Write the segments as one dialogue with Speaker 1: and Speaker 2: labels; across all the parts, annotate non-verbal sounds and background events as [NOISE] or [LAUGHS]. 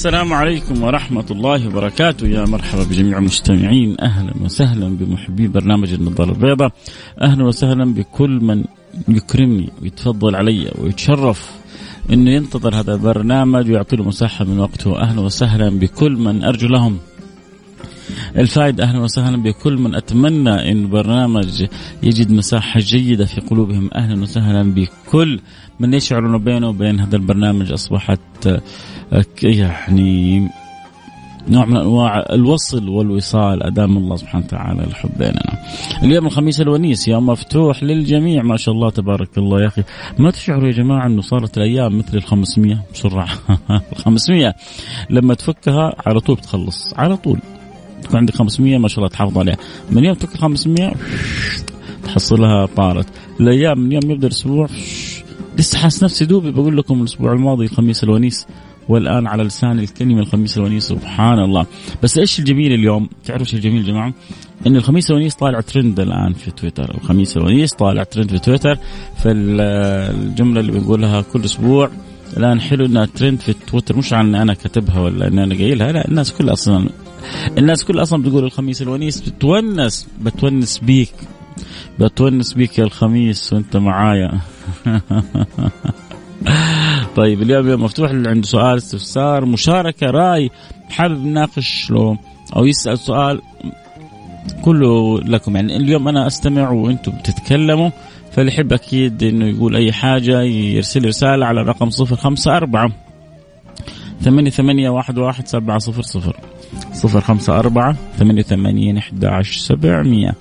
Speaker 1: السلام عليكم ورحمة الله وبركاته. يا مرحبا بجميع المستمعين. أهلا وسهلا بمحبي برنامج النظارة البيضاء. أهلا وسهلا بكل من يكرمني ويتفضل علي ويتشرف إنه ينتظر هذا البرنامج ويعطي له مساحة من وقته. أهلا وسهلا بكل من أرجو لهم. الفائدة أهلا وسهلا بكل من أتمنى أن البرنامج يجد مساحة جيدة في قلوبهم. أهلا وسهلا بكل من يشعر أنه بينه وبين هذا البرنامج. أصبحت يعني نوع من أنواع الوصل والوصال. أدام الله سبحانه وتعالى الحب بيننا. اليوم الخميس الونيس يوم مفتوح للجميع. ما شاء الله تبارك الله يا أخي. ما تشعروا يا جماعة إنه صارت الأيام مثل ال 500 بسرعة ال 500 لما تفكها على طول بتخلص على طول. تكون عندك 500 ما شاء الله تحافظ عليها. من يوم تفك 500 تحصلها طارت. الأيام من يوم يبدأ الأسبوع لسه حاس نفسي دوبي. بقول لكم الأسبوع الماضي الخميس الونيس والآن على لسان الكلمة الخميس الونيس سبحان الله. بس إيش الجميل اليوم؟ تعرفوا إيش الجميل يا جماعة؟ إن الخميس الونيس طالع ترند الآن في تويتر. الخميس الونيس طالع ترند في تويتر. فالجملة اللي بنقولها كل أسبوع الآن حلو إنها ترند في تويتر. مش عن أنا كاتبها ولا إن أنا قايلها لا الناس كلها أصلا الناس كلها أصلا بتقول الخميس الونيس بتونس بتونس بيك. بتونس بيك يا الخميس وأنت معايا. [LAUGHS] طيب اليوم يوم مفتوح اللي عنده سؤال استفسار مشاركة رأي حابب نناقش له أو يسأل سؤال كله لكم. يعني اليوم أنا أستمع وأنتم بتتكلموا فاللي يحب أكيد إنه يقول أي حاجة يرسل رسالة على الرقم 054 ثمانية ثمانية واحد واحد سبعة صفر صفر. صفر خمسة أربعة ثمانية ثمانين أحد عشر سبعمية.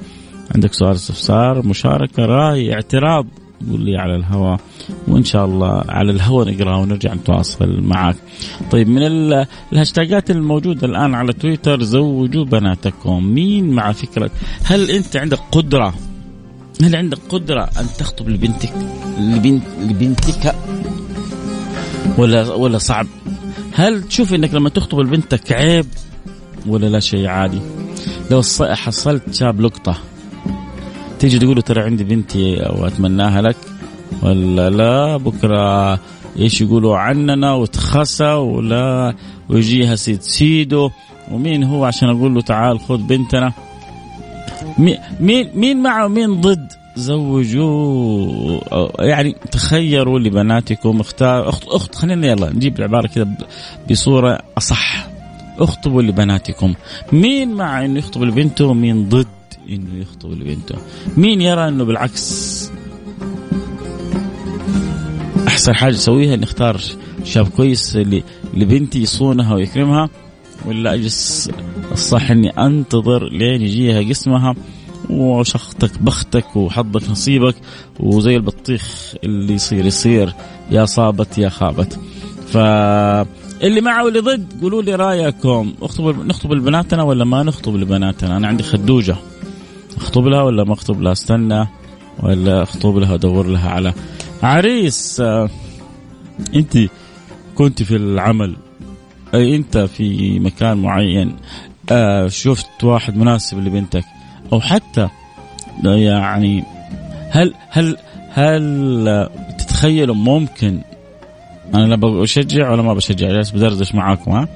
Speaker 1: عندك سؤال استفسار مشاركة رأي اعتراض؟ قول لي على الهواء وإن شاء الله على الهواء نقرا ونرجع نتواصل معك. طيب من الهاشتاجات الموجودة الآن على تويتر زوجوا بناتكم، مين مع فكرة؟ هل أنت عندك قدرة؟ هل عندك قدرة أن تخطب لبنتك؟ لبنت لبنتك؟ ولا ولا صعب؟ هل تشوف إنك لما تخطب لبنتك عيب؟ ولا لا شيء عادي؟ لو حصلت شاب لقطة تيجي تقول له ترى عندي بنتي وأتمناها لك ولا لا بكرة إيش يقولوا عننا وتخسى ولا ويجيها سيد سيدو ومين هو عشان أقول له تعال خذ بنتنا؟ مين مين معه مين ضد؟ زوجوا يعني تخيروا لبناتكم اختار اخت أخت خلينا يلا نجيب العبارة كذا بصورة أصح. اخطبوا لبناتكم. مين مع إنه يخطب لبنته ومين ضد إنه يخطب لبنته مين يرى إنه بالعكس؟ أحسن حاجة اسويها إني أختار شاب كويس لبنتي يصونها ويكرمها ولا أجلس الصح إني أنتظر لين يجيها قسمها وشختك بختك وحظك نصيبك وزي البطيخ اللي يصير يصير يا صابت يا خابت. ف اللي معه واللي ضد قولوا لي رأيكم. اخطب نخطب لبناتنا ولا ما نخطب لبناتنا؟ أنا عندي خدوجة. أخطب لها ولا ما أخطب لها؟ استنى. ولا أخطب لها أدور لها على عريس. آه، أنت كنت في العمل. أي أنت في مكان معين. آه، شفت واحد مناسب لبنتك. أو حتى يعني هل هل هل تتخيلوا ممكن أنا لا بشجع ولا ما بشجع جالس بدردش معاكم ها؟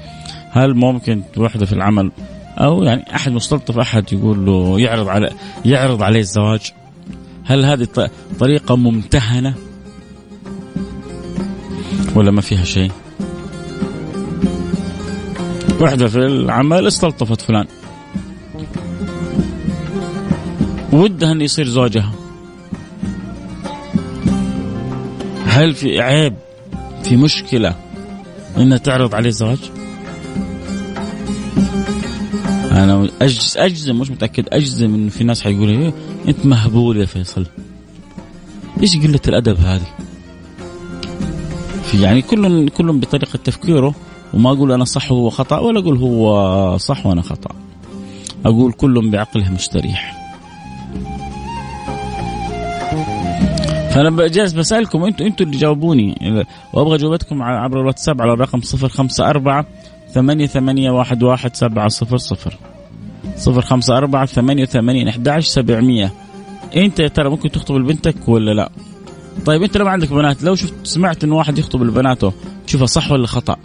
Speaker 1: هل ممكن وحدة في العمل؟ أو يعني أحد مستلطف أحد يقول له يعرض على يعرض عليه الزواج؟ هل هذه طريقة ممتهنة؟ ولا ما فيها شيء؟ وحدة في العمل استلطفت فلان. ودها أن يصير زوجها. هل في عيب؟ في مشكلة. أنها تعرض عليه الزواج أنا أجز أجزم مش متأكد أجزم انه في ناس حيقولوا إيه أنت مهبول يا فيصل. إيش قلة الأدب هذه؟ يعني كل كل بطريقة تفكيره وما أقول أنا صح وهو خطأ ولا أقول هو صح وأنا خطأ. أقول كل بعقله مستريح. فأنا جالس بسألكم أنتم أنتم اللي جاوبوني وأبغى جوابتكم عبر الواتساب على الرقم 054 ثمانية ثمانية واحد واحد سبعة صفر صفر صفر خمسة أربعة ثمانية سبعمية أنت يا ترى ممكن تخطب لبنتك ولا لا؟ طيب أنت لو ما عندك بنات لو شفت سمعت إنه واحد يخطب لبناته تشوفها صح ولا خطأ؟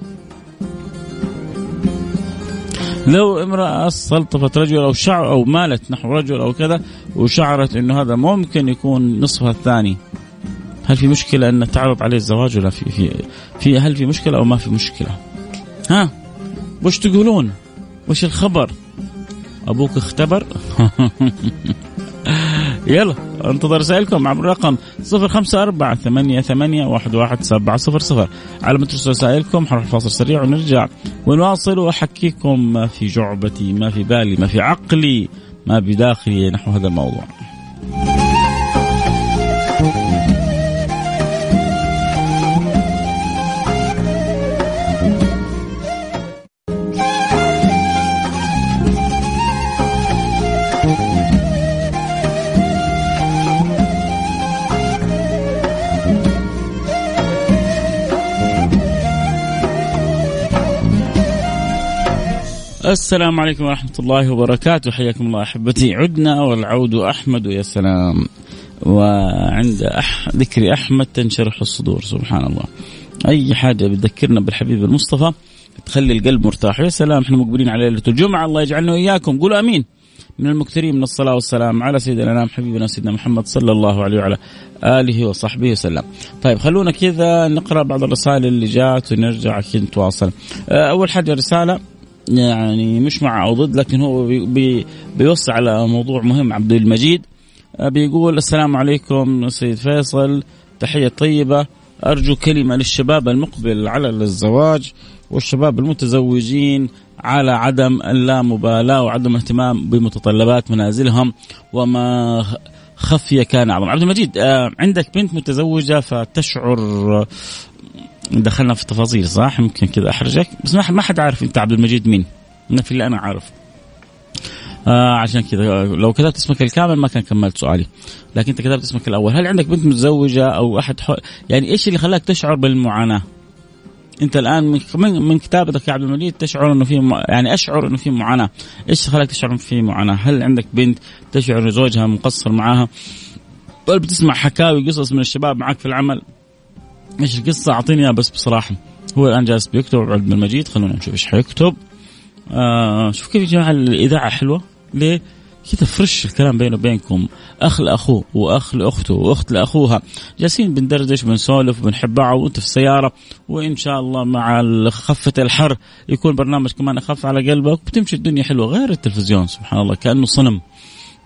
Speaker 1: لو امرأة استلطفت رجل أو شعر أو مالت نحو رجل أو كذا وشعرت إنه هذا ممكن يكون نصفها الثاني هل في مشكلة أن تعرض عليه الزواج ولا في في في هل في مشكلة أو ما في مشكلة؟ ها؟ وش تقولون؟ وش الخبر؟ أبوك اختبر؟ [LAUGHS] يلا انتظر رسائلكم عبر الرقم 054 ثمانية ثمانية واحد واحد سبعة صفر صفر على ما ترسل رسائلكم حنروح فاصل سريع ونرجع ونواصل وأحكيكم ما في جعبتي ما في بالي ما في عقلي ما بداخلي نحو هذا الموضوع السلام عليكم ورحمة الله وبركاته. حياكم الله أحبتي. عدنا والعود أحمد. يا سلام. وعند أح... ذكر أحمد تنشرح الصدور. سبحان الله. أي حاجة بتذكرنا بالحبيب المصطفى تخلي القلب مرتاح. يا سلام. إحنا مقبلين على ليلة الجمعة. الله يجعلنا وإياكم. قولوا أمين. من المكثرين من الصلاة والسلام على سيدنا الأنام حبيبنا سيدنا محمد صلى الله عليه وعلى آله وصحبه وسلم. طيب خلونا كذا نقرأ بعض الرسائل اللي جات ونرجع كذا نتواصل. أول حاجة رسالة يعني مش مع أو ضد لكن هو بي بي بيوصي على موضوع مهم عبد المجيد آه، بيقول السلام عليكم سيد فيصل تحية طيبة أرجو كلمة للشباب المقبل على الزواج والشباب المتزوجين على عدم اللامبالاة وعدم الاهتمام بمتطلبات منازلهم وما خفي كان أعظم. عبد المجيد آه، عندك بنت متزوجة فتشعر دخلنا في تفاصيل صح؟ يمكن كذا أحرجك. بس ما حد عارف أنت عبد المجيد مين. في اللي أنا عارف آه عشان كذا لو كتبت اسمك الكامل ما كان كملت سؤالي. لكن أنت كتبت اسمك الأول. هل عندك بنت متزوجة أو أحد حو... يعني إيش اللي خلاك تشعر بالمعاناة؟ أنت الآن من من كتابتك يا عبد المجيد تشعر إنه في م... يعني أشعر إنه في معاناة. إيش خلاك تشعر في معاناة؟ هل عندك بنت تشعر زوجها مقصر معاها؟ ولا بتسمع حكاوي قصص من الشباب معك في العمل؟ إيش القصة أعطيني إياها بس بصراحة. هو الآن جالس بيكتب عبد المجيد. خلونا نشوف إيش حيكتب. آه شوف كيف يا جماعة الإذاعة حلوة. ليه؟ كذا فرش الكلام بينه وبينكم. أخ لأخوه وأخ لأخته وأخت لأخوها. جالسين بندردش بنسولف بنحب بعض وأنت في السيارة. وإن شاء الله مع خفة الحر يكون برنامج كمان أخف على قلبك وبتمشي الدنيا حلوة. غير التلفزيون سبحان الله كأنه صنم.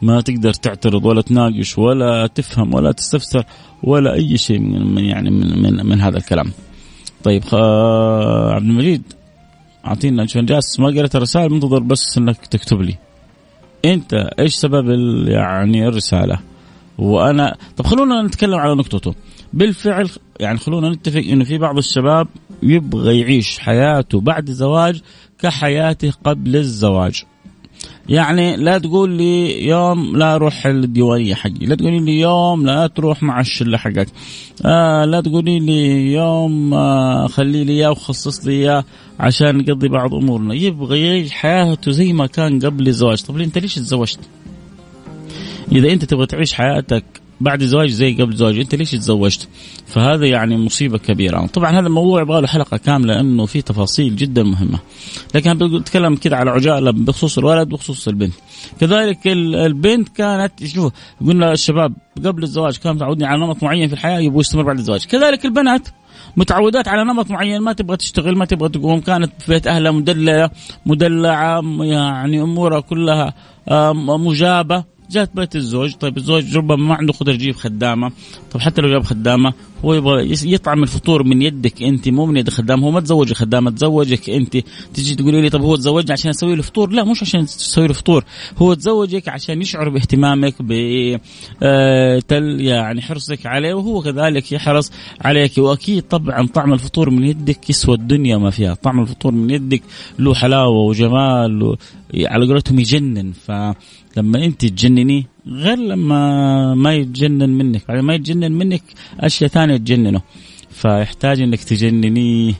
Speaker 1: ما تقدر تعترض ولا تناقش ولا تفهم ولا تستفسر ولا أي شيء من يعني من من, من هذا الكلام. طيب عبد المجيد أعطينا عشان جالس ما قريت الرسائل منتظر بس إنك تكتب لي. أنت إيش سبب يعني الرسالة؟ وأنا طب خلونا نتكلم على نقطته. بالفعل يعني خلونا نتفق إنه في بعض الشباب يبغى يعيش حياته بعد الزواج كحياته قبل الزواج. يعني لا تقول لي يوم لا أروح الديوانية حقي، لا تقولي لي يوم لا تروح مع الشلة حقك. آه لا تقولي لي يوم آه خلي لي إياه وخصص لي إياه عشان نقضي بعض أمورنا، يبغى يعيش حياته زي ما كان قبل الزواج، طب أنت ليش تزوجت؟ إذا أنت تبغى تعيش حياتك بعد زواج زي قبل زواج أنت ليش تزوجت؟ فهذا يعني مصيبة كبيرة. طبعا هذا الموضوع يبغى له حلقة كاملة لأنه في تفاصيل جدا مهمة. لكن بتكلم كده على عجالة بخصوص الولد وبخصوص البنت. كذلك البنت كانت شوف قلنا الشباب قبل الزواج كانوا متعودين على نمط معين في الحياة يبغوا يستمر بعد الزواج. كذلك البنات متعودات على نمط معين ما تبغى تشتغل ما تبغى تقوم كانت في بيت أهلها مدللة مدلعة يعني أمورها كلها مجابة. جات بيت الزوج. طيب الزوج ربما ما عنده قدرة يجيب خدامة. طيب حتى لو جاب خدامة هو يبغى يطعم الفطور من يدك انت مو من يد خدام هو ما تزوج خدامه تزوجك انت. تجي تقولي لي طب هو تزوجني عشان أسوي له فطور؟ لا مش عشان تسوي له فطور. هو تزوجك عشان يشعر باهتمامك ب آه، يعني حرصك عليه وهو كذلك يحرص عليك. وأكيد طبعا طعم الفطور من يدك يسوى الدنيا ما فيها. طعم الفطور من يدك له حلاوة وجمال و... على قولتهم يجنن. فلما انت تجننيه غير لما ما يتجنن منك. بعد ما يتجنن منك أشياء ثانية تجننه. فيحتاج إنك تجننيه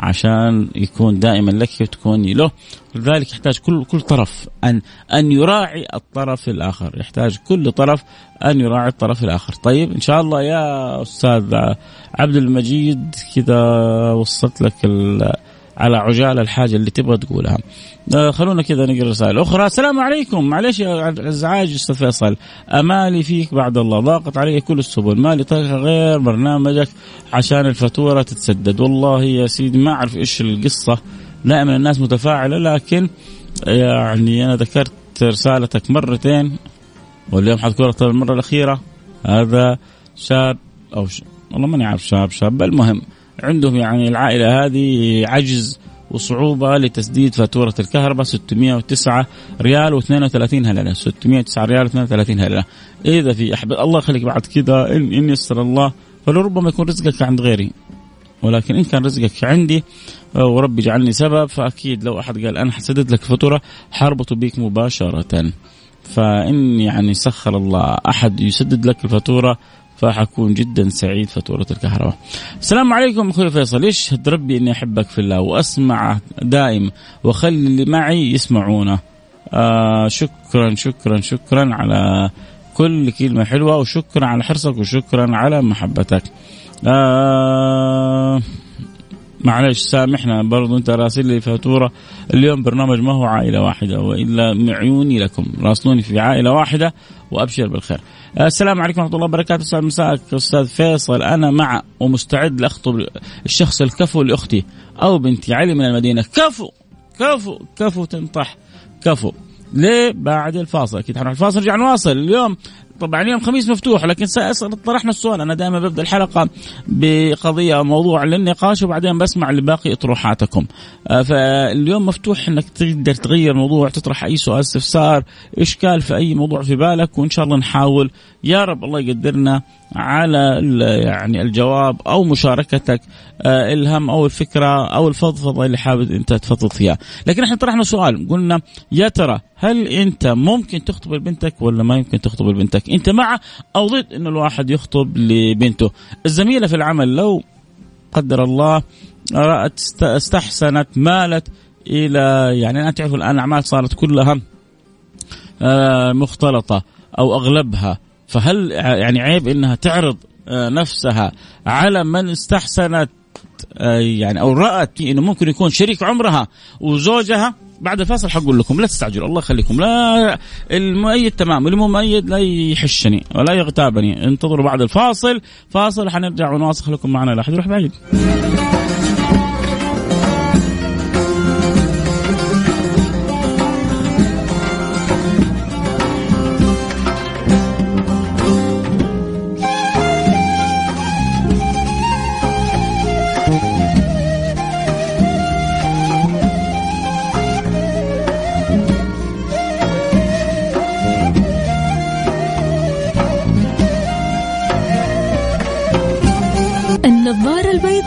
Speaker 1: عشان يكون دائما لك وتكوني له. لذلك يحتاج كل كل طرف أن أن يراعي الطرف الآخر. يحتاج كل طرف أن يراعي الطرف الآخر. طيب إن شاء الله يا أستاذ عبد المجيد كذا وصلت لك على عجالة الحاجة اللي تبغى تقولها. آه خلونا كذا نقرأ رسائل أخرى، السلام عليكم، معلش يا ازعاج أستاذ فيصل، أمالي فيك بعد الله، ضاقت علي كل السبل، ما لي طريقه غير برنامجك عشان الفاتورة تتسدد، والله يا سيدي ما أعرف إيش القصة، دائما الناس متفاعلة لكن يعني أنا ذكرت رسالتك مرتين واليوم حذكرها المره الأخيرة. هذا شاب أو ش... والله ماني عارف شاب شاب. المهم عندهم يعني العائلة هذه عجز وصعوبة لتسديد فاتورة الكهرباء 609 ريال و32 هللة. 609 ريال و32 هللة. إذا في أحب الله يخليك بعد كذا إن, إن يسر الله. فلربما يكون رزقك عند غيري. ولكن إن كان رزقك عندي وربي جعلني سبب فأكيد لو أحد قال أنا حسدد لك فاتورة حربط بك مباشرة. فإن يعني سخر الله أحد يسدد لك الفاتورة فحكون جدا سعيد فاتورة الكهرباء. السلام عليكم أخوي فيصل يشهد ربي إني أحبك في الله وأسمع دائم وخلي اللي معي يسمعونه. آه شكرا شكرا شكرا على كل كلمة حلوة وشكرا على حرصك وشكرا على محبتك. آه معلش سامحنا برضو أنت راسل لي فاتورة اليوم برنامج ما هو عائلة واحدة وإلا معيوني لكم راسلوني في عائلة واحدة وأبشر بالخير. السلام عليكم ورحمة الله وبركاته. أستاذ مساك أستاذ فيصل. أنا مع ومستعد لأخطب الشخص الكفو لأختي أو بنتي علي من المدينة. كفو! كفو! كفو تنطح. كفو! ليه؟ بعد الفاصل. أكيد حنروح الفاصل. نرجع نواصل. اليوم طبعا اليوم خميس مفتوح لكن طرحنا السؤال. أنا دائما ببدأ الحلقة بقضية أو موضوع للنقاش وبعدين بسمع لباقي اطروحاتكم. آه، فاليوم مفتوح إنك تقدر تغير موضوع تطرح أي سؤال استفسار إشكال في أي موضوع في بالك وإن شاء الله نحاول. يا رب الله يقدرنا. على يعني الجواب أو مشاركتك آه، الهم أو الفكرة أو الفضفضة اللي حابب أنت تفضفض فيها، لكن إحنا طرحنا سؤال قلنا يا ترى هل أنت ممكن تخطب لبنتك ولا ما يمكن تخطب لبنتك؟ أنت مع أو ضد انه الواحد يخطب لبنته؟ الزميلة في العمل لو قدر الله رأت استحسنت مالت إلى يعني انت تعرف الآن الأعمال صارت كلها آه، مختلطة أو أغلبها فهل يعني عيب إنها تعرض آه، نفسها على من استحسنت آه، يعني أو رأت إنه ممكن يكون شريك عمرها وزوجها؟ بعد الفاصل حقول لكم. لا تستعجلوا. الله يخليكم. لا المؤيد تمام. واللي مو مؤيد لا يحشني ولا يغتابني. انتظروا بعد الفاصل. فاصل حنرجع ونواصل. خليكم معنا لا احد يروح بعيد.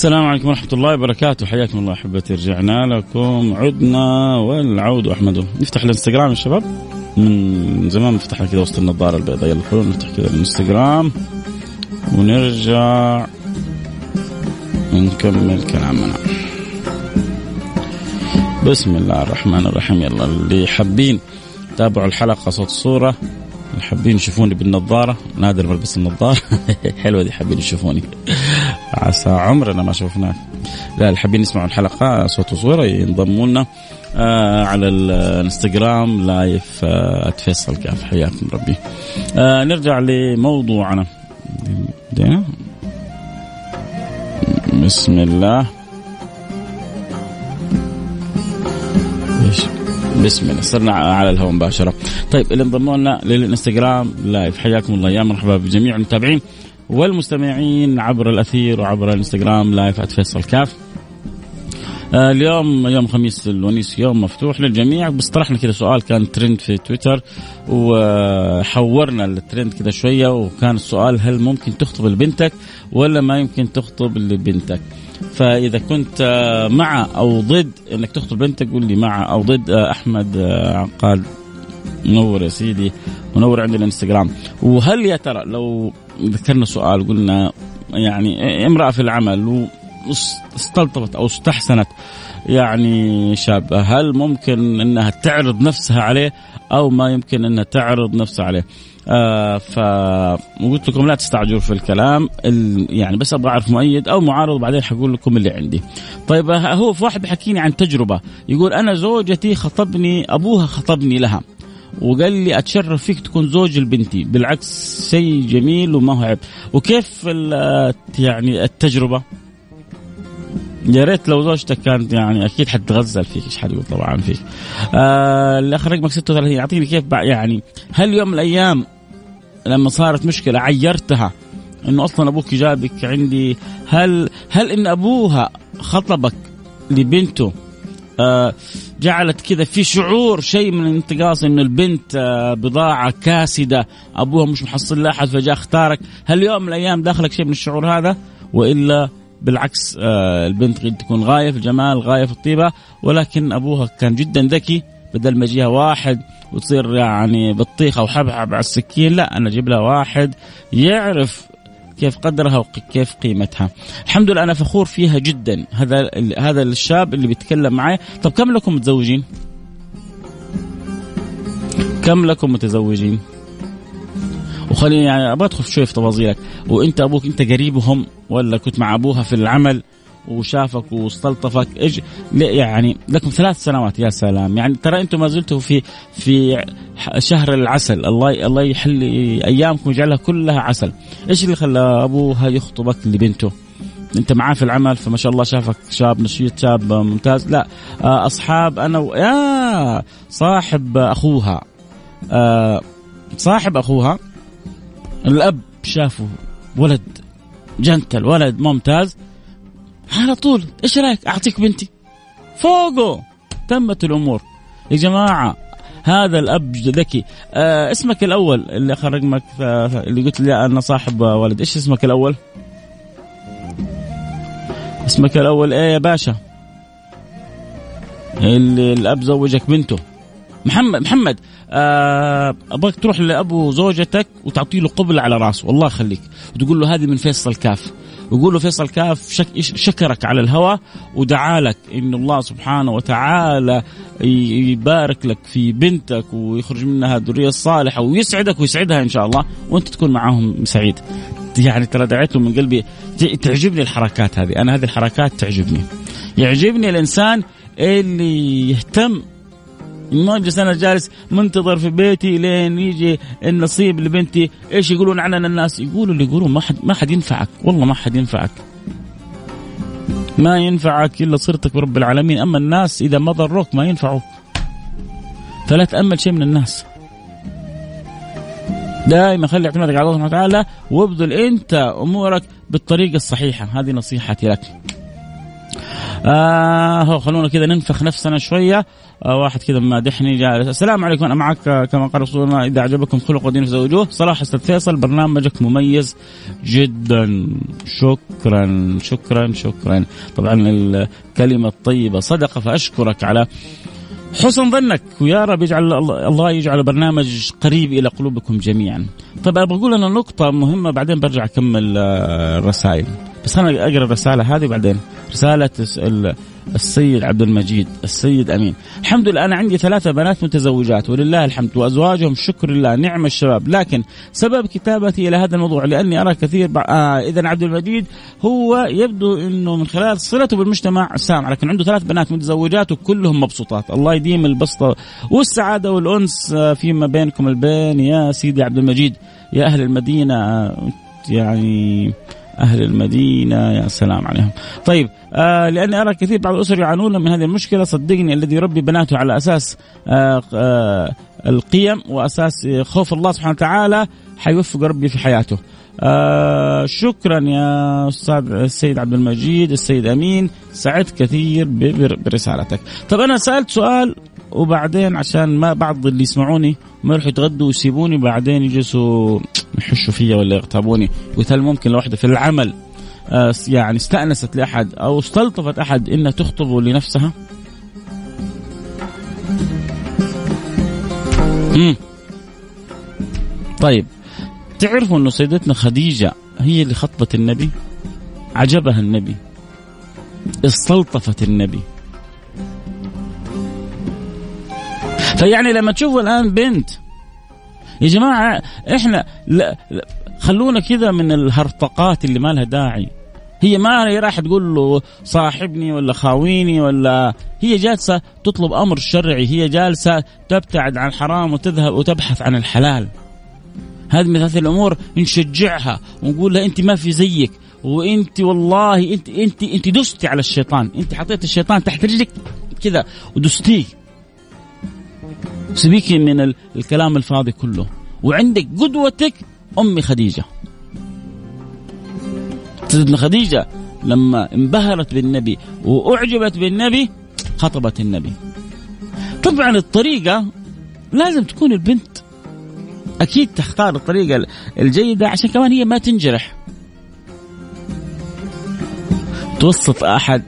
Speaker 1: السلام عليكم ورحمة الله وبركاته. حياكم الله أحبتي. رجعنا لكم. عدنا والعود أحمد. نفتح الانستغرام يا شباب. من زمان فتحنا كذا وسط النظارة البيضاء. يلا خلونا نفتح كذا الانستغرام ونرجع ونكمل كلامنا. بسم الله الرحمن الرحيم. يلا اللي حابين تابعوا الحلقة صوت صورة. حابين يشوفوني بالنظارة. نادر بلبس النظارة. [LAUGHS] حلوة دي حابين يشوفوني. عسى عمرنا ما شفناك لا اللي حابين يسمعوا الحلقة صوت وصوره ينضموا لنا آه على الانستغرام لايف آه فيصل كاف. حياكم ربي. آه نرجع لموضوعنا. بسم الله. بسم الله. صرنا على الهواء مباشرة. طيب اللي انضموا لنا للانستغرام live. حياكم الله. يا مرحبا بجميع المتابعين. والمستمعين عبر الأثير وعبر الإنستغرام live @فيصل كاف. آه اليوم يوم خميس الونيس يوم مفتوح للجميع. بس طرحنا كذا سؤال كان ترند في تويتر وحورنا الترند كذا شوية وكان السؤال هل ممكن تخطب لبنتك ولا ما يمكن تخطب لبنتك؟ فإذا كنت مع أو ضد إنك تخطب بنتك قول لي مع أو ضد. أحمد عقاد منور يا سيدي منور عند الإنستغرام. وهل يا ترى لو ذكرنا سؤال قلنا يعني امرأة في العمل واستلطفت أو استحسنت يعني شابه هل ممكن إنها تعرض نفسها عليه أو ما يمكن إنها تعرض نفسها عليه آه فقلت لكم لا تستعجلوا في الكلام يعني بس أبغى أعرف مؤيد أو معارض وبعدين حقول لكم اللي عندي. طيب هو في واحد بيحكيني عن تجربة يقول أنا زوجتي خطبني أبوها خطبني لها وقال لي أتشرف فيك تكون زوج لبنتي بالعكس شيء جميل وما هو عيب. وكيف يعني التجربة؟ يا ريت لو زوجتك كانت يعني أكيد حتغزل فيك إيش حتقول طبعا فيك. آه الاخ رقمك 36 يعطيني كيف يعني هل يوم من الأيام لما صارت مشكلة عيرتها إنه أصلا أبوك جابك عندي هل هل إن أبوها خطبك لبنته آه جعلت كذا في شعور شيء من الانتقاص إنه البنت آه بضاعة كاسدة. أبوها مش محصل لها أحد فجاء اختارك. هل يوم من الأيام داخلك شيء من الشعور هذا؟ وإلا بالعكس آه البنت قد تكون غاية في الجمال غاية في الطيبة. ولكن أبوها كان جدا ذكي. بدل ما يجيها واحد وتصير يعني بطيخة وحبحب على السكين لا أنا أجيب لها واحد يعرف كيف قدرها وكيف قيمتها. الحمد لله أنا فخور فيها جدا هذا هذا الشاب اللي بيتكلم معي. طب كم لكم متزوجين؟ كم لكم متزوجين؟ وخليني يعني أبغى أدخل شوي في تفاصيلك. وإنت أبوك إنت قريبهم ولا كنت مع أبوها في العمل؟ وشافك واستلطفك. إيش يعني لكم ثلاث سنوات يا سلام. يعني ترى أنتم ما زلتوا في في شهر العسل. الله الله يحل أيامكم ويجعلها كلها عسل. إيش اللي خلى أبوها يخطبك لبنته؟ أنت معاه في العمل فما شاء الله شافك شاب نشيط شاب ممتاز. لا آه، أصحاب أنا و... يا صاحب أخوها. آه، صاحب أخوها الأب شافه. ولد جنتل ولد ممتاز. على طول. إيش رأيك؟ أعطيك بنتي. فوقه. تمت الأمور. يا جماعة هذا الأب ذكي. آه اسمك الأول اللي أخر رقمك اللي قلت لي أنا صاحب ولد إيش اسمك الأول؟ اسمك الأول إيه يا باشا؟ اللي الأب زوجك بنته. محمد محمد. أبغاك تروح لأبو زوجتك وتعطي له قبل على رأسه. والله يخليك. وتقول له هذه من فيصل كاف ويقول له فيصل كاف شك شكرك على الهوى ودعا لك. إن الله سبحانه وتعالى يبارك لك في بنتك ويخرج منها الذريه الصالحه ويسعدك ويسعدها إن شاء الله. وأنت تكون معاهم سعيد. يعني ترى دعيت من قلبي. تعجبني الحركات هذه، أنا هذه الحركات تعجبني. يعجبني الإنسان اللي يهتم ما اجلس أنا جالس منتظر في بيتي لين يجي النصيب لبنتي. إيش يقولون عننا الناس يقولوا اللي يقولون ما حد ما حد ينفعك. والله ما حد ينفعك. ما ينفعك إلا صرتك برب العالمين. أما الناس إذا ما ضروك ما ينفعوك. فلا تأمل شيء من الناس. دائما خلي اعتمادك على الله سبحانه وتعالى وابذل أنت أمورك بالطريقة الصحيحة. هذه نصيحتي لك. آه خلونا كذا ننفخ نفسنا شوية. واحد كذا مادحني جالس السلام عليكم أنا معك كما قال رسولنا إذا أعجبكم خلق ودين فزوجوه صراحة أستاذ فيصل برنامجك مميز جدا شكرا شكرا شكرا طبعا الكلمة الطيبة صدقه فأشكرك على حسن ظنك ويا رب يجعل الله يجعل برنامج قريب إلى قلوبكم جميعا. طيب أبغى أقول أنا نقطة مهمة بعدين برجع أكمل آه، الرسائل. بس أنا أقرأ الرسالة هذه بعدين رسالة السيد عبد المجيد السيد أمين. الحمد لله أنا عندي ثلاثة بنات متزوجات ولله الحمد. وأزواجهم شكر لله نعم الشباب. لكن سبب كتابتي إلى هذا الموضوع لأني أرى كثير بع... آه اذا عبد المجيد هو يبدو إنه من خلال صلته بالمجتمع سامع لكن عنده ثلاث بنات متزوجات وكلهم مبسوطات. الله يديم البسطة والسعادة والأنس آه، فيما بينكم البين. يا سيدي عبد المجيد يا أهل المدينة آه، يعني أهل المدينة يا سلام عليهم. طيب آه لأني أرى كثير بعض الأسر يعانون من هذه المشكلة. صدقني الذي يربي بناته على أساس آه آه القيم وأساس خوف الله سبحانه وتعالى حيوفق ربي في حياته. آه شكرا يا أستاذ السيد عبد المجيد السيد أمين. سعدت كثير برسالتك. طب أنا سألت سؤال وبعدين عشان ما بعض اللي يسمعوني ما يروحوا يتغدوا ويسيبوني بعدين يجلسوا يحشوا فيا ولا يغتابوني. قلت هل ممكن لو في العمل آه، يعني استأنست لأحد أو استلطفت أحد إنها تخطبه لنفسها؟ مم. طيب تعرفوا أنه سيدتنا خديجة هي اللي خطبت النبي؟ عجبها النبي. استلطفت النبي. فيعني لما تشوفوا الآن بنت يا جماعة إحنا لا, لا خلونا كذا من الهرطقات اللي ما لها داعي. هي ما هي راح تقول له صاحبني ولا خاويني ولا هي جالسة تطلب أمر شرعي هي جالسة تبتعد عن الحرام وتذهب وتبحث عن الحلال. هذه من هذه الأمور نشجعها ونقول لها أنت ما في زيك وأنت والله أنت أنت أنت دستي على الشيطان أنت حطيت الشيطان تحت رجلك كذا ودستيه. سبيكي من الكلام الفاضي كله. وعندك قدوتك أمي خديجة. سيدنا خديجة لما انبهرت بالنبي وأعجبت بالنبي خطبت النبي. طبعا الطريقة لازم تكون البنت أكيد تختار الطريقة الجيدة عشان كمان هي ما تنجرح. توسط أحد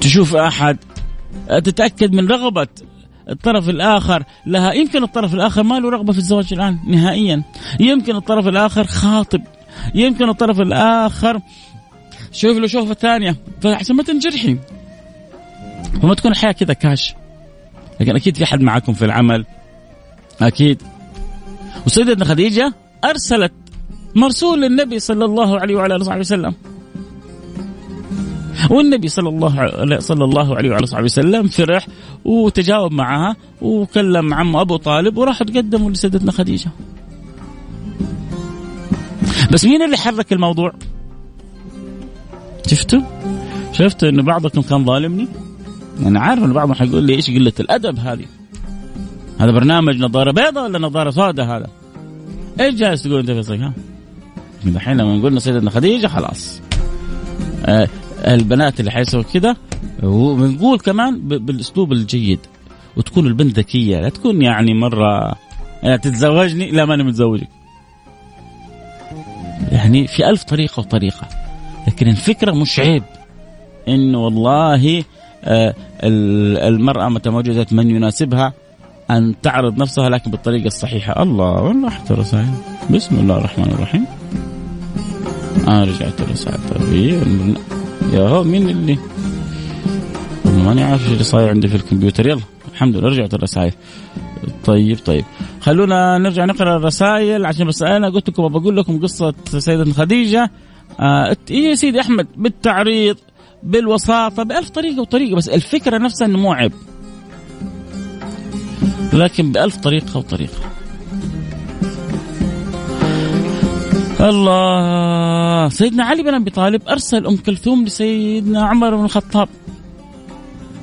Speaker 1: تشوف أحد تتأكد من رغبة الطرف الآخر لها. يمكن الطرف الآخر ما له رغبة في الزواج الآن نهائيا. يمكن الطرف الآخر خاطب. يمكن الطرف الآخر شوف له شوفة ثانية. فعشان ما تنجرحي. وما تكون الحياة كذا كاش. لكن أكيد في حد معكم في العمل. أكيد. وسيدتنا خديجة أرسلت مرسول للنبي صلى الله عليه وعلى آله وصحبه وسلم. والنبي صلى الله صلى الله عليه وعلى صحبه وسلم فرح وتجاوب معها وكلم عمه أبو طالب وراحوا تقدموا لسيدتنا خديجة. بس مين اللي حرك الموضوع؟ شفتوا؟ شفتوا إنه بعضكم كان ظالمني؟ أنا عارف ان بعضهم حيقول لي إيش قلة الأدب هذه؟ هذا برنامج نظارة بيضاء ولا نظارة سوداء هذا؟ إيش جالس تقول أنت في ها؟ الحين لما قلنا سيدنا خديجة خلاص آه البنات اللي حيسووا كذا وبنقول كمان بالأسلوب الجيد وتكون البنت ذكية لا تكون يعني مرة يعني تتزوجني لا ماني متزوجك. يعني في ألف طريقة وطريقة لكن الفكرة مش عيب إنه والله آه، المرأة متى وجدت من يناسبها أن تعرض نفسها لكن بالطريقة الصحيحة. الله والله حتى بسم الله الرحمن الرحيم. أنا رجعت الرسائل طيب يا هو مين اللي؟ ماني عارف اللي صاير عندي في الكمبيوتر. يلا الحمد لله رجعت الرسائل. طيب طيب. خلونا نرجع نقرأ الرسائل. عشان بس أنا قلت لكم بقول لكم قصة سيدة خديجة. آه يا سيدي أحمد بالتعريض بالوساطة بألف طريقة وطريقة بس الفكرة نفسها إنه مو عيب. لكن بألف طريقة وطريقة. الله. سيدنا علي بن أبي طالب أرسل أم كلثوم لسيدنا عمر بن الخطاب.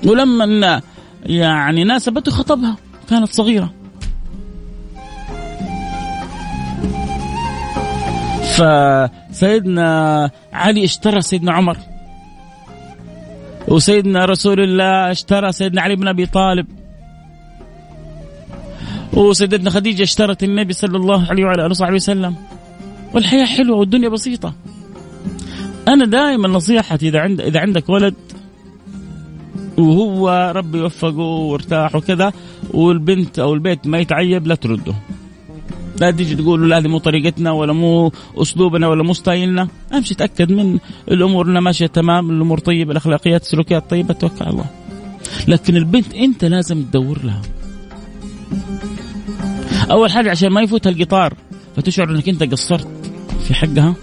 Speaker 1: ولما يعني ناسبته خطبها كانت صغيرة. فسيدنا علي اشترى سيدنا عمر. وسيدنا رسول الله اشترى سيدنا علي بن أبي طالب. وسيدتنا خديجة اشترت النبي صلى الله عليه وعلى آله وصحبه وسلم. والحياة حلوة والدنيا بسيطة. أنا دائما نصيحتي إذا عند إذا عندك ولد وهو ربي يوفقه وارتاح وكذا والبنت أو البيت ما يتعيب لا ترده. لا تيجي تقول لا هذه مو طريقتنا ولا مو أسلوبنا ولا مو ستايلنا. أمشي تأكد من الأمور إنها ماشية تمام الأمور طيبة الأخلاقيات السلوكيات طيبة توكل على الله. لكن البنت أنت لازم تدور لها. أول حاجة عشان ما يفوتها القطار فتشعر إنك أنت قصرت. في حقها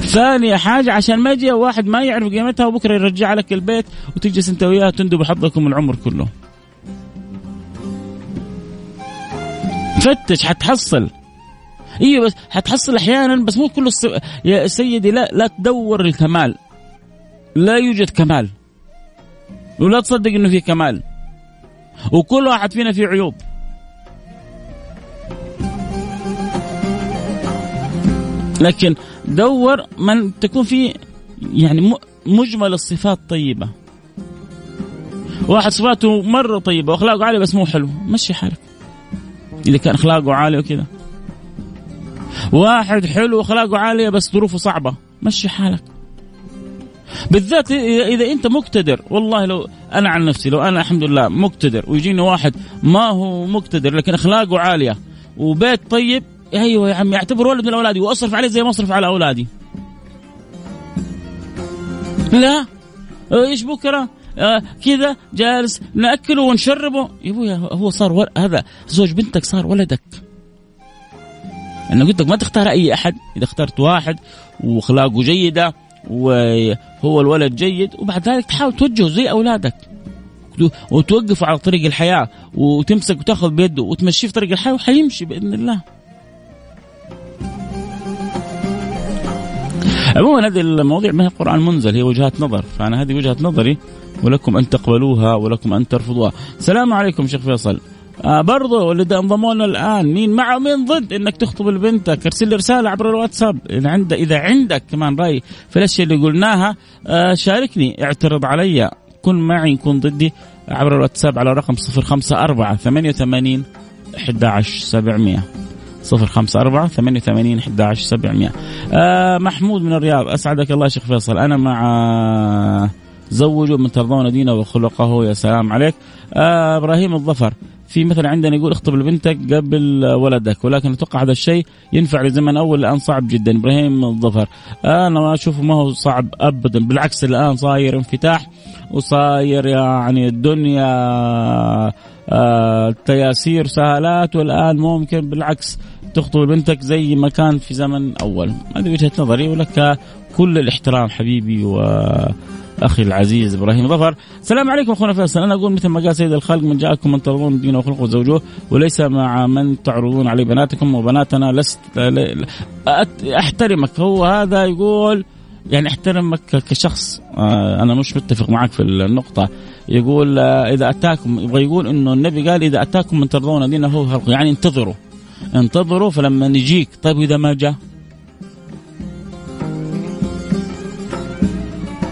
Speaker 1: ثاني حاجة عشان ما يجي واحد ما يعرف قيمتها وبكرة يرجع لك البيت وتجلس انت وياه تندب حظكم العمر كله. فتش حتحصل. إيوه بس حتحصل أحيانا بس مو كله. يا سيدي لا لا تدور الكمال. لا يوجد كمال. ولا تصدق إنه في كمال. وكل واحد فينا فيه عيوب. لكن دور من تكون فيه يعني مجمل الصفات طيبة. واحد صفاته مرة طيبة وأخلاقه عالية بس مو حلو. مشي حالك. إذا كان أخلاقه عالية وكذا. واحد حلو وأخلاقه عالية بس ظروفه صعبة. مشي حالك. بالذات إذا أنت مقتدر والله لو أنا عن نفسي لو أنا الحمد لله مقتدر ويجيني واحد ما هو مقتدر لكن أخلاقه عالية وبيت طيب أيوه يا عمي اعتبر ولد من أولادي وأصرف عليه زي ما أصرف على أولادي. لا إيش بكرة؟ آه كذا جالس نأكله ونشربه. يا ابويا هو صار ول... هذا زوج بنتك صار ولدك. أنا قلت لك ما تختار أي أحد إذا اخترت واحد وأخلاقه جيدة وهو الولد جيد وبعد ذلك تحاول توجهه زي أولادك. وتوقفه على طريق الحياة وتمسك وتأخذ بيده وتمشيه في طريق الحياة وحيمشي بإذن الله. عموما هذه المواضيع ما هي قرآن منزل هي وجهات نظر. فأنا هذه وجهة نظري ولكم أن تقبلوها ولكم أن ترفضوها. السلام عليكم شيخ فيصل. آه برضو اللي انضموا لنا الآن مين مع ومين ضد إنك تخطب لبنتك ارسل لي رسالة عبر الواتساب. اذا عند إذا عندك كمان رأي في الأشياء اللي قلناها آه شاركني. اعترض علي. كن معي كن ضدي عبر الواتساب على رقم 054 88 11700 صفر خمسة أربعة ثمانية وثمانين أحد عشر سبعمية. آه محمود من الرياض أسعدك الله شيخ فيصل. أنا مع زوجوا من ترضون دينه وخلقه يا سلام عليك. آه إبراهيم الظفر في مثلا عندنا يقول اخطب لبنتك قبل ولدك ولكن أتوقع هذا الشيء ينفع لزمن أول الآن صعب جدا. إبراهيم الظفر أنا ما أشوفه ما هو صعب ابدا بالعكس الآن صاير انفتاح وصاير يعني الدنيا آه تياسير سهالات والآن ممكن بالعكس تخطب بنتك زي ما كان في زمن أول. هذه وجهة نظري ولك كل الاحترام حبيبي و أخي العزيز إبراهيم ظفر. السلام عليكم أخونا فيصل. أنا أقول مثل ما قال سيد الخلق من جاءكم من ترضون دينه وخلقه زوجوه وليس مع من تعرضون عليه بناتكم وبناتنا. لست أحترمك. هو هذا يقول يعني أحترمك كشخص. آه، أنا مش متفق معك في النقطة. يقول آه، إذا أتاكم يبغى يقول إنه النبي قال إذا أتاكم من ترضون دينه يعني انتظروا. انتظروا فلما نجيك طيب اذا ما جاء؟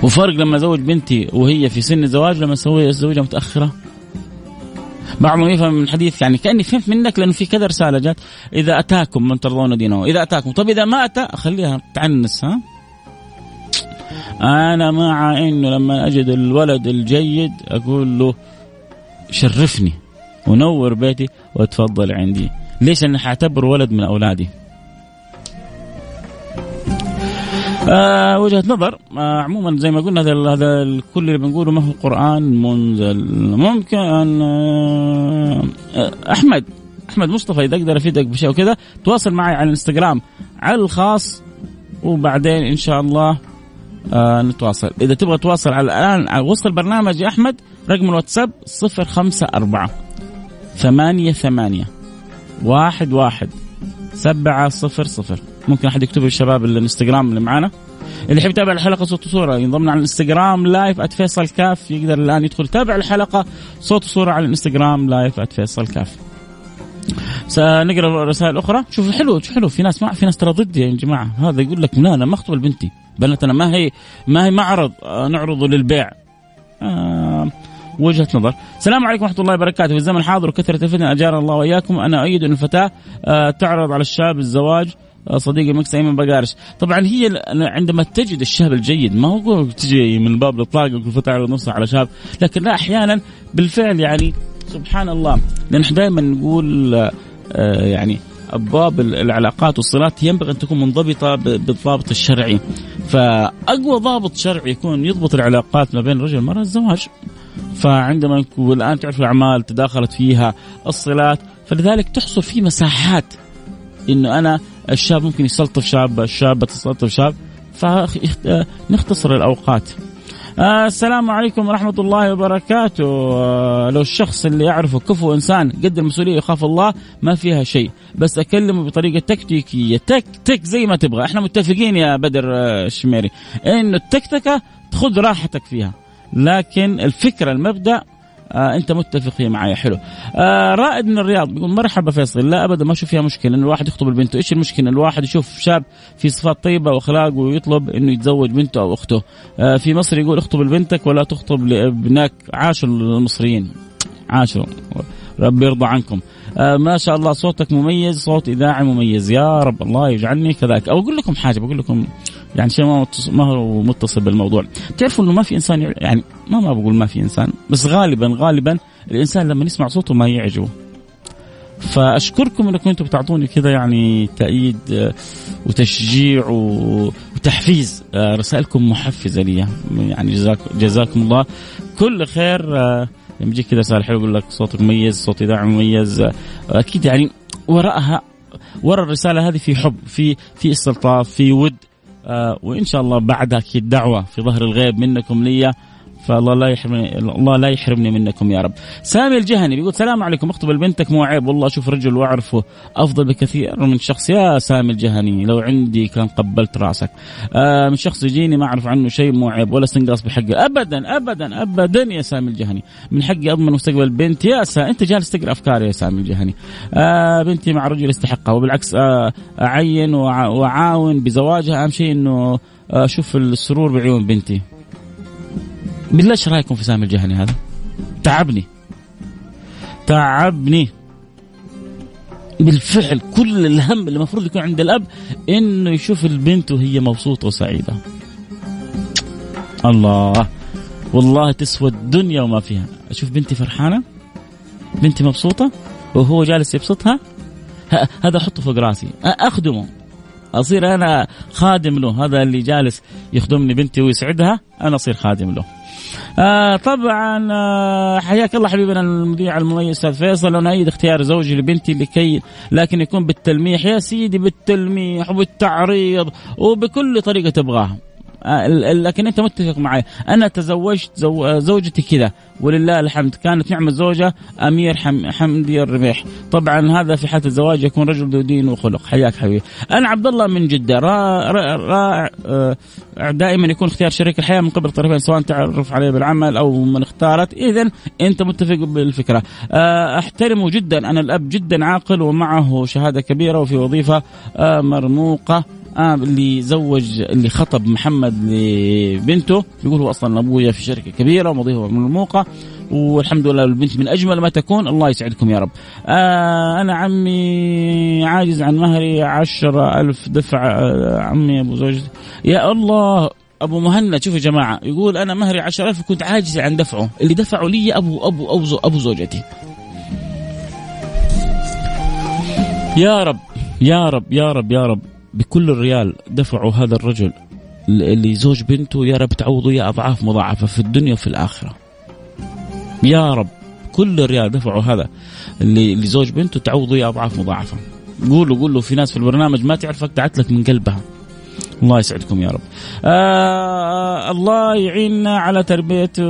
Speaker 1: وفرق لما ازوج بنتي وهي في سن الزواج لما أسوي ازوجها متأخرة. بعضهم يفهم من الحديث يعني كأني فهمت منك لأنه في كذا رسالة جات. إذا أتاكم من ترضون دينه إذا أتاكم طب إذا ما أتى خليها تعنس ها؟ أنا مع إنه لما أجد الولد الجيد أقول له شرفني ونور بيتي وتفضل عندي. ليش أنا حاعتبره ولد من أولادي؟ آه وجهة نظر. آه عموما زي ما قلنا هذا هذا الكل اللي بنقوله ما هو قرآن منزل. ممكن آه أحمد أحمد مصطفى إذا أقدر أفيدك بشيء وكذا تواصل معي على الإنستغرام على الخاص وبعدين إن شاء الله آه نتواصل. إذا تبغى تواصل على الآن على وسط البرنامج يا أحمد رقم الواتساب 054 ثمانية ثمانية. واحد واحد. سبعة صفر صفر. ممكن أحد يكتب الشباب الإنستغرام اللي معانا. اللي يحب يتابع الحلقة صوت وصورة ينضم على الإنستغرام live @فيصل كاف يقدر الآن يدخل يتابع الحلقة صوت وصورة على الإنستغرام live @فيصل كاف سنقرأ رسائل أخرى. شوفوا حلو حلو. في ناس ما في ناس ترى ضدي يا جماعة. هذا يقول لك لا أنا؟ ما أخطب لبنتي بنتنا ما هي ما هي معرض آه، نعرضه للبيع. آه وجهة نظر. السلام عليكم ورحمة الله وبركاته، في الزمن الحاضر وكثرة الفتن. اجار الله وإياكم، أنا اؤيد ان الفتاة. آه تعرض على الشاب الزواج آه صديقي مكس أيمن بقارش، طبعا هي عندما تجد الشاب الجيد ما هو تجي من باب الإطلاق وكل تعرض نفسها على شاب، لكن لا أحيانا بالفعل يعني سبحان الله. نحن دائما نقول آه يعني أبواب العلاقات والصلات ينبغي أن تكون منضبطة بالضابط الشرعي. فأقوى ضابط شرعي يكون يضبط العلاقات ما بين الرجل والمراه الزواج. فعندما يكون الان تعرف الأعمال تداخلت فيها الصلات فلذلك تحصل في مساحات إنه أنا الشاب ممكن يستلطف شاب الشابه تستلطف شاب فنختصر الأوقات. آه السلام عليكم ورحمة الله وبركاته. آه لو الشخص اللي يعرفه كفو إنسان قد المسؤولية يخاف الله ما فيها شيء. بس أكلمه بطريقة تكتيكية. تك تك زي ما تبغى. إحنا متفقين يا بدر آه الشميري. إنه التكتكة خذ راحتك فيها. لكن الفكرة المبدأ آه أنت متفق فيه معي حلو. آه رائد من الرياض بيقول مرحبا فيصل لا أبدا ما أشوف فيها مشكلة إن الواحد يخطب البنت. إيش المشكلة؟ الواحد يشوف شاب في صفات طيبة وأخلاق ويطلب إنه يتزوج بنته أو أخته. آه في مصر يقول اخطب لبنتك ولا تخطب لابنك. عاشوا المصريين. عاشوا. ربي يرضى عنكم. آه ما شاء الله صوتك مميز صوت اذاعي مميز. يا رب الله يجعلني كذلك أو أقول لكم حاجة بقول لكم يعني شيء ما ما هو متصل بالموضوع. تعرفوا إنه ما في إنسان يعني ما ما بقول ما في إنسان بس غالبا غالبا الإنسان لما يسمع صوته ما يعجبه. فأشكركم إنكم أنتم بتعطوني كذا يعني تأييد آه، وتشجيع وتحفيز. آه، رسائلكم محفزة لي. يعني جزاك جزاكم الله. كل خير آه، لما يجيك كذا رسالة حلوة يقول لك صوتك مميز صوت اذاعي مميز. أكيد يعني وراءها ورا الرسالة هذه في حب في في استلطاف في ود. وإن شاء الله بعدها أكيد دعوه في ظهر الغيب منكم لي فالله لا يحرمني الله لا يحرمني منكم يا رب. سامي الجهني بيقول السلام عليكم اخطب لبنتك مو عيب والله أشوف رجل واعرفه أفضل بكثير من شخص يا سامي الجهني لو عندي كان قبلت رأسك. آه من شخص يجيني ما أعرف عنه شيء مو عيب ولا استنقاص بحقه ابدا ابدا ابدا يا سامي الجهني. من حقي أضمن مستقبل بنتي يا سا أنت جالس تقرأ افكاري يا سامي الجهني. آه بنتي مع رجل يستحقها وبالعكس آه أعين وأعاون بزواجها أهم شيء إنه أشوف السرور بعيون بنتي بالله إيش رأيكم في سامي الجهني هذا؟ تعبني. تعبني. بالفعل كل الهم اللي المفروض يكون عند الأب إنه يشوف البنت وهي مبسوطة وسعيدة. الله. والله تسوى الدنيا وما فيها، أشوف بنتي فرحانة؟ بنتي مبسوطة؟ وهو جالس يبسطها؟ هذا أحطه فوق رأسي. أخدمه. أصير أنا خادم له. هذا اللي جالس يخدمني بنتي ويسعدها أنا أصير خادم له. آه طبعا آه حياك الله حبيبنا المذيع المميز أستاذ فيصل. أنا ايد اختيار زوجي لبنتي لكي لكن يكون بالتلميح. يا سيدي بالتلميح وبالتعريض وبكل طريقة تبغاها. لكن أنت متفق معي. أنا تزوجت زو زوجتي كذا. ولله الحمد. كانت نعمة زوجة أمير حم حمدي الربيح. طبعا هذا في حالة الزواج يكون رجل ذو دين وخلق. حياك حبيبي. أنا عبد الله من جدة. رائع را آه، دائما يكون اختيار شريك الحياة من قبل الطرفين سواء تعرف عليه بالعمل أو من اختارت. إذا أنت متفق بالفكرة. آه، أحترمه جدا. أنا الأب جدا عاقل ومعه شهادة كبيرة وفي وظيفة مرموقة. آه اللي زوج اللي خطب محمد لبنته. يقول هو أصلا أبويا في شركة كبيرة ومضيفة مرموقه والحمد لله البنت من أجمل ما تكون. الله يسعدكم يا رب. آه أنا عمي عاجز عن مهري. عشرة ألف دفع آه عمي أبو زوجتي. يا الله أبو مهند شوفوا يا جماعة. يقول أنا مهري عشرة ألف كنت عاجز عن دفعه. اللي دفعوا لي أبو أبو أبو, أبو زوجتي. يا رب يا رب يا رب يا رب. بكل الريال دفعوا هذا الرجل اللي زوج بنته يا رب تعوضوا اياه أضعاف مضاعفة في الدنيا وفي الآخرة. يا رب كل ريال دفعوا هذا لزوج بنته تعوضوا اياه أضعاف مضاعفة. قولوا قولوا في ناس في البرنامج ما تعرفك دعت لك من قلبها. الله يسعدكم يا رب. آه الله يعيننا على تربيتهم.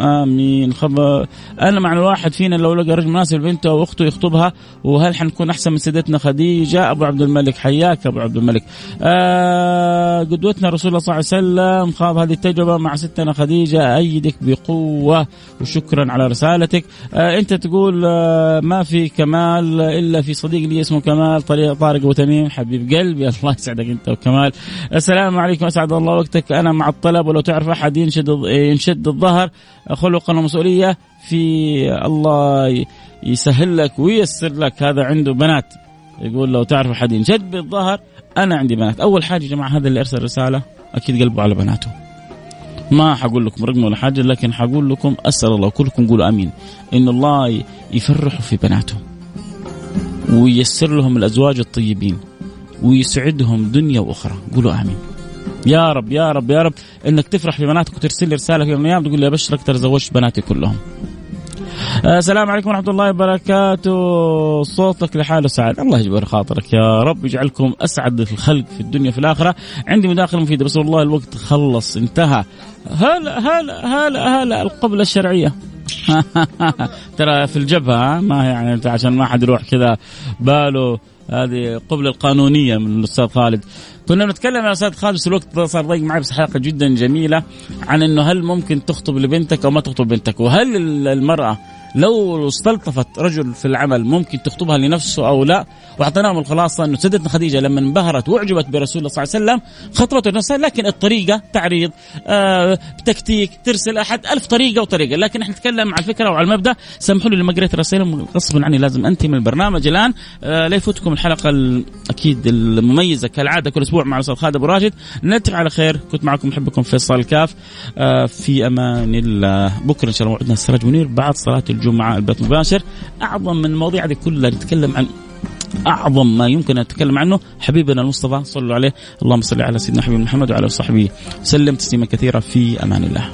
Speaker 1: آمين. خبر أنا مع الواحد فينا لو لقى رجل مناسب لبنته أو اخته يخطبها وهل حنكون أحسن من سيدتنا خديجة؟ أبو عبد الملك حياك أبو عبد الملك. آه قدوتنا رسول الله صلى الله عليه وسلم خاض هذه التجربة مع ستنا خديجة. أيدك بقوة وشكرا على رسالتك. آه أنت تقول آه ما في كمال إلا في صديق لي اسمه كمال طارق أبو تميم حبيب قلبي. [LAUGHS] الله يسعدك. يسعدك انت وكمال. السلام عليكم أسعد الله وقتك. أنا مع الطلب ولو تعرف أحد ينشد ينشد الظهر خلقا ومسؤوليه في الله يسهل لك وييسر لك. هذا عنده بنات. يقول لو تعرف أحد ينشد بالظهر أنا عندي بنات. أول حاجة يا جماعة هذا اللي أرسل رسالة أكيد قلبه على بناته. ما حقول لكم رقم ولا حاجة لكن حقول لكم أسأل الله كلكم قولوا آمين. إن الله يفرحوا في بناتهم وييسر لهم الأزواج الطيبين. ويسعدهم دنيا وأخرى. قولوا آمين. يا رب يا رب يا رب. إنك تفرح في بناتك وترسل لي رسالة في يوم من الأيام تقول لي أبشرك ترى زوجت بناتي كلهم. آه، السلام عليكم ورحمة الله وبركاته. صوتك لحاله سعد. الله يجبر خاطرك يا رب. يجعلكم أسعد الخلق في الدنيا في الآخرة. عندي مداخلة مفيدة بس والله الوقت خلص انتهى. هلا هلا هلا هلا القبلة الشرعية؟ [LAUGHS] ترى في الجبهة ما يعني عشان ما حد يروح كذا باله. هذه قبلة القانونية من الأستاذ خالد. كنا نتكلم يا أستاذ خالد الوقت صار ضيق معي بس حلقة جدا جميلة عن إنه هل ممكن تخطب لبنتك أو ما تخطب بنتك؟ وهل المرأة لو استلطفت رجل في العمل ممكن تخطبها لنفسه أو لا؟ وأعطيناهم الخلاصة أنه سيدتنا خديجة لما انبهرت وأعجبت برسول الله صلى الله عليه وسلم خطبته لنفسها لكن الطريقة تعريض آه تكتيك ترسل أحد ألف طريقة وطريقة. لكن إحنا نتكلم على الفكرة وعلى المبدأ. سامحوا لي لما قريت رسائلهم غصبا عني لازم أنتهي من البرنامج الآن. آه لا يفوتكم الحلقة أكيد المميزة كالعادة كل أسبوع مع الاستاذ خالد أبو راشد. نلتقي على خير. كنت معكم محبكم فيصل الكاف آه في أمان الله. بكرة إن شاء الله موعدنا السراج منير بعد صلاة الجمعة البث مباشر أعظم من المواضيع هذه كلها نتكلم عن أعظم ما يمكن أن نتكلم عنه حبيبنا المصطفى صلوا عليه. اللهم صل على سيدنا حبيب محمد وعلى صحبه وسلم تسليما كثيرا. في أمان الله.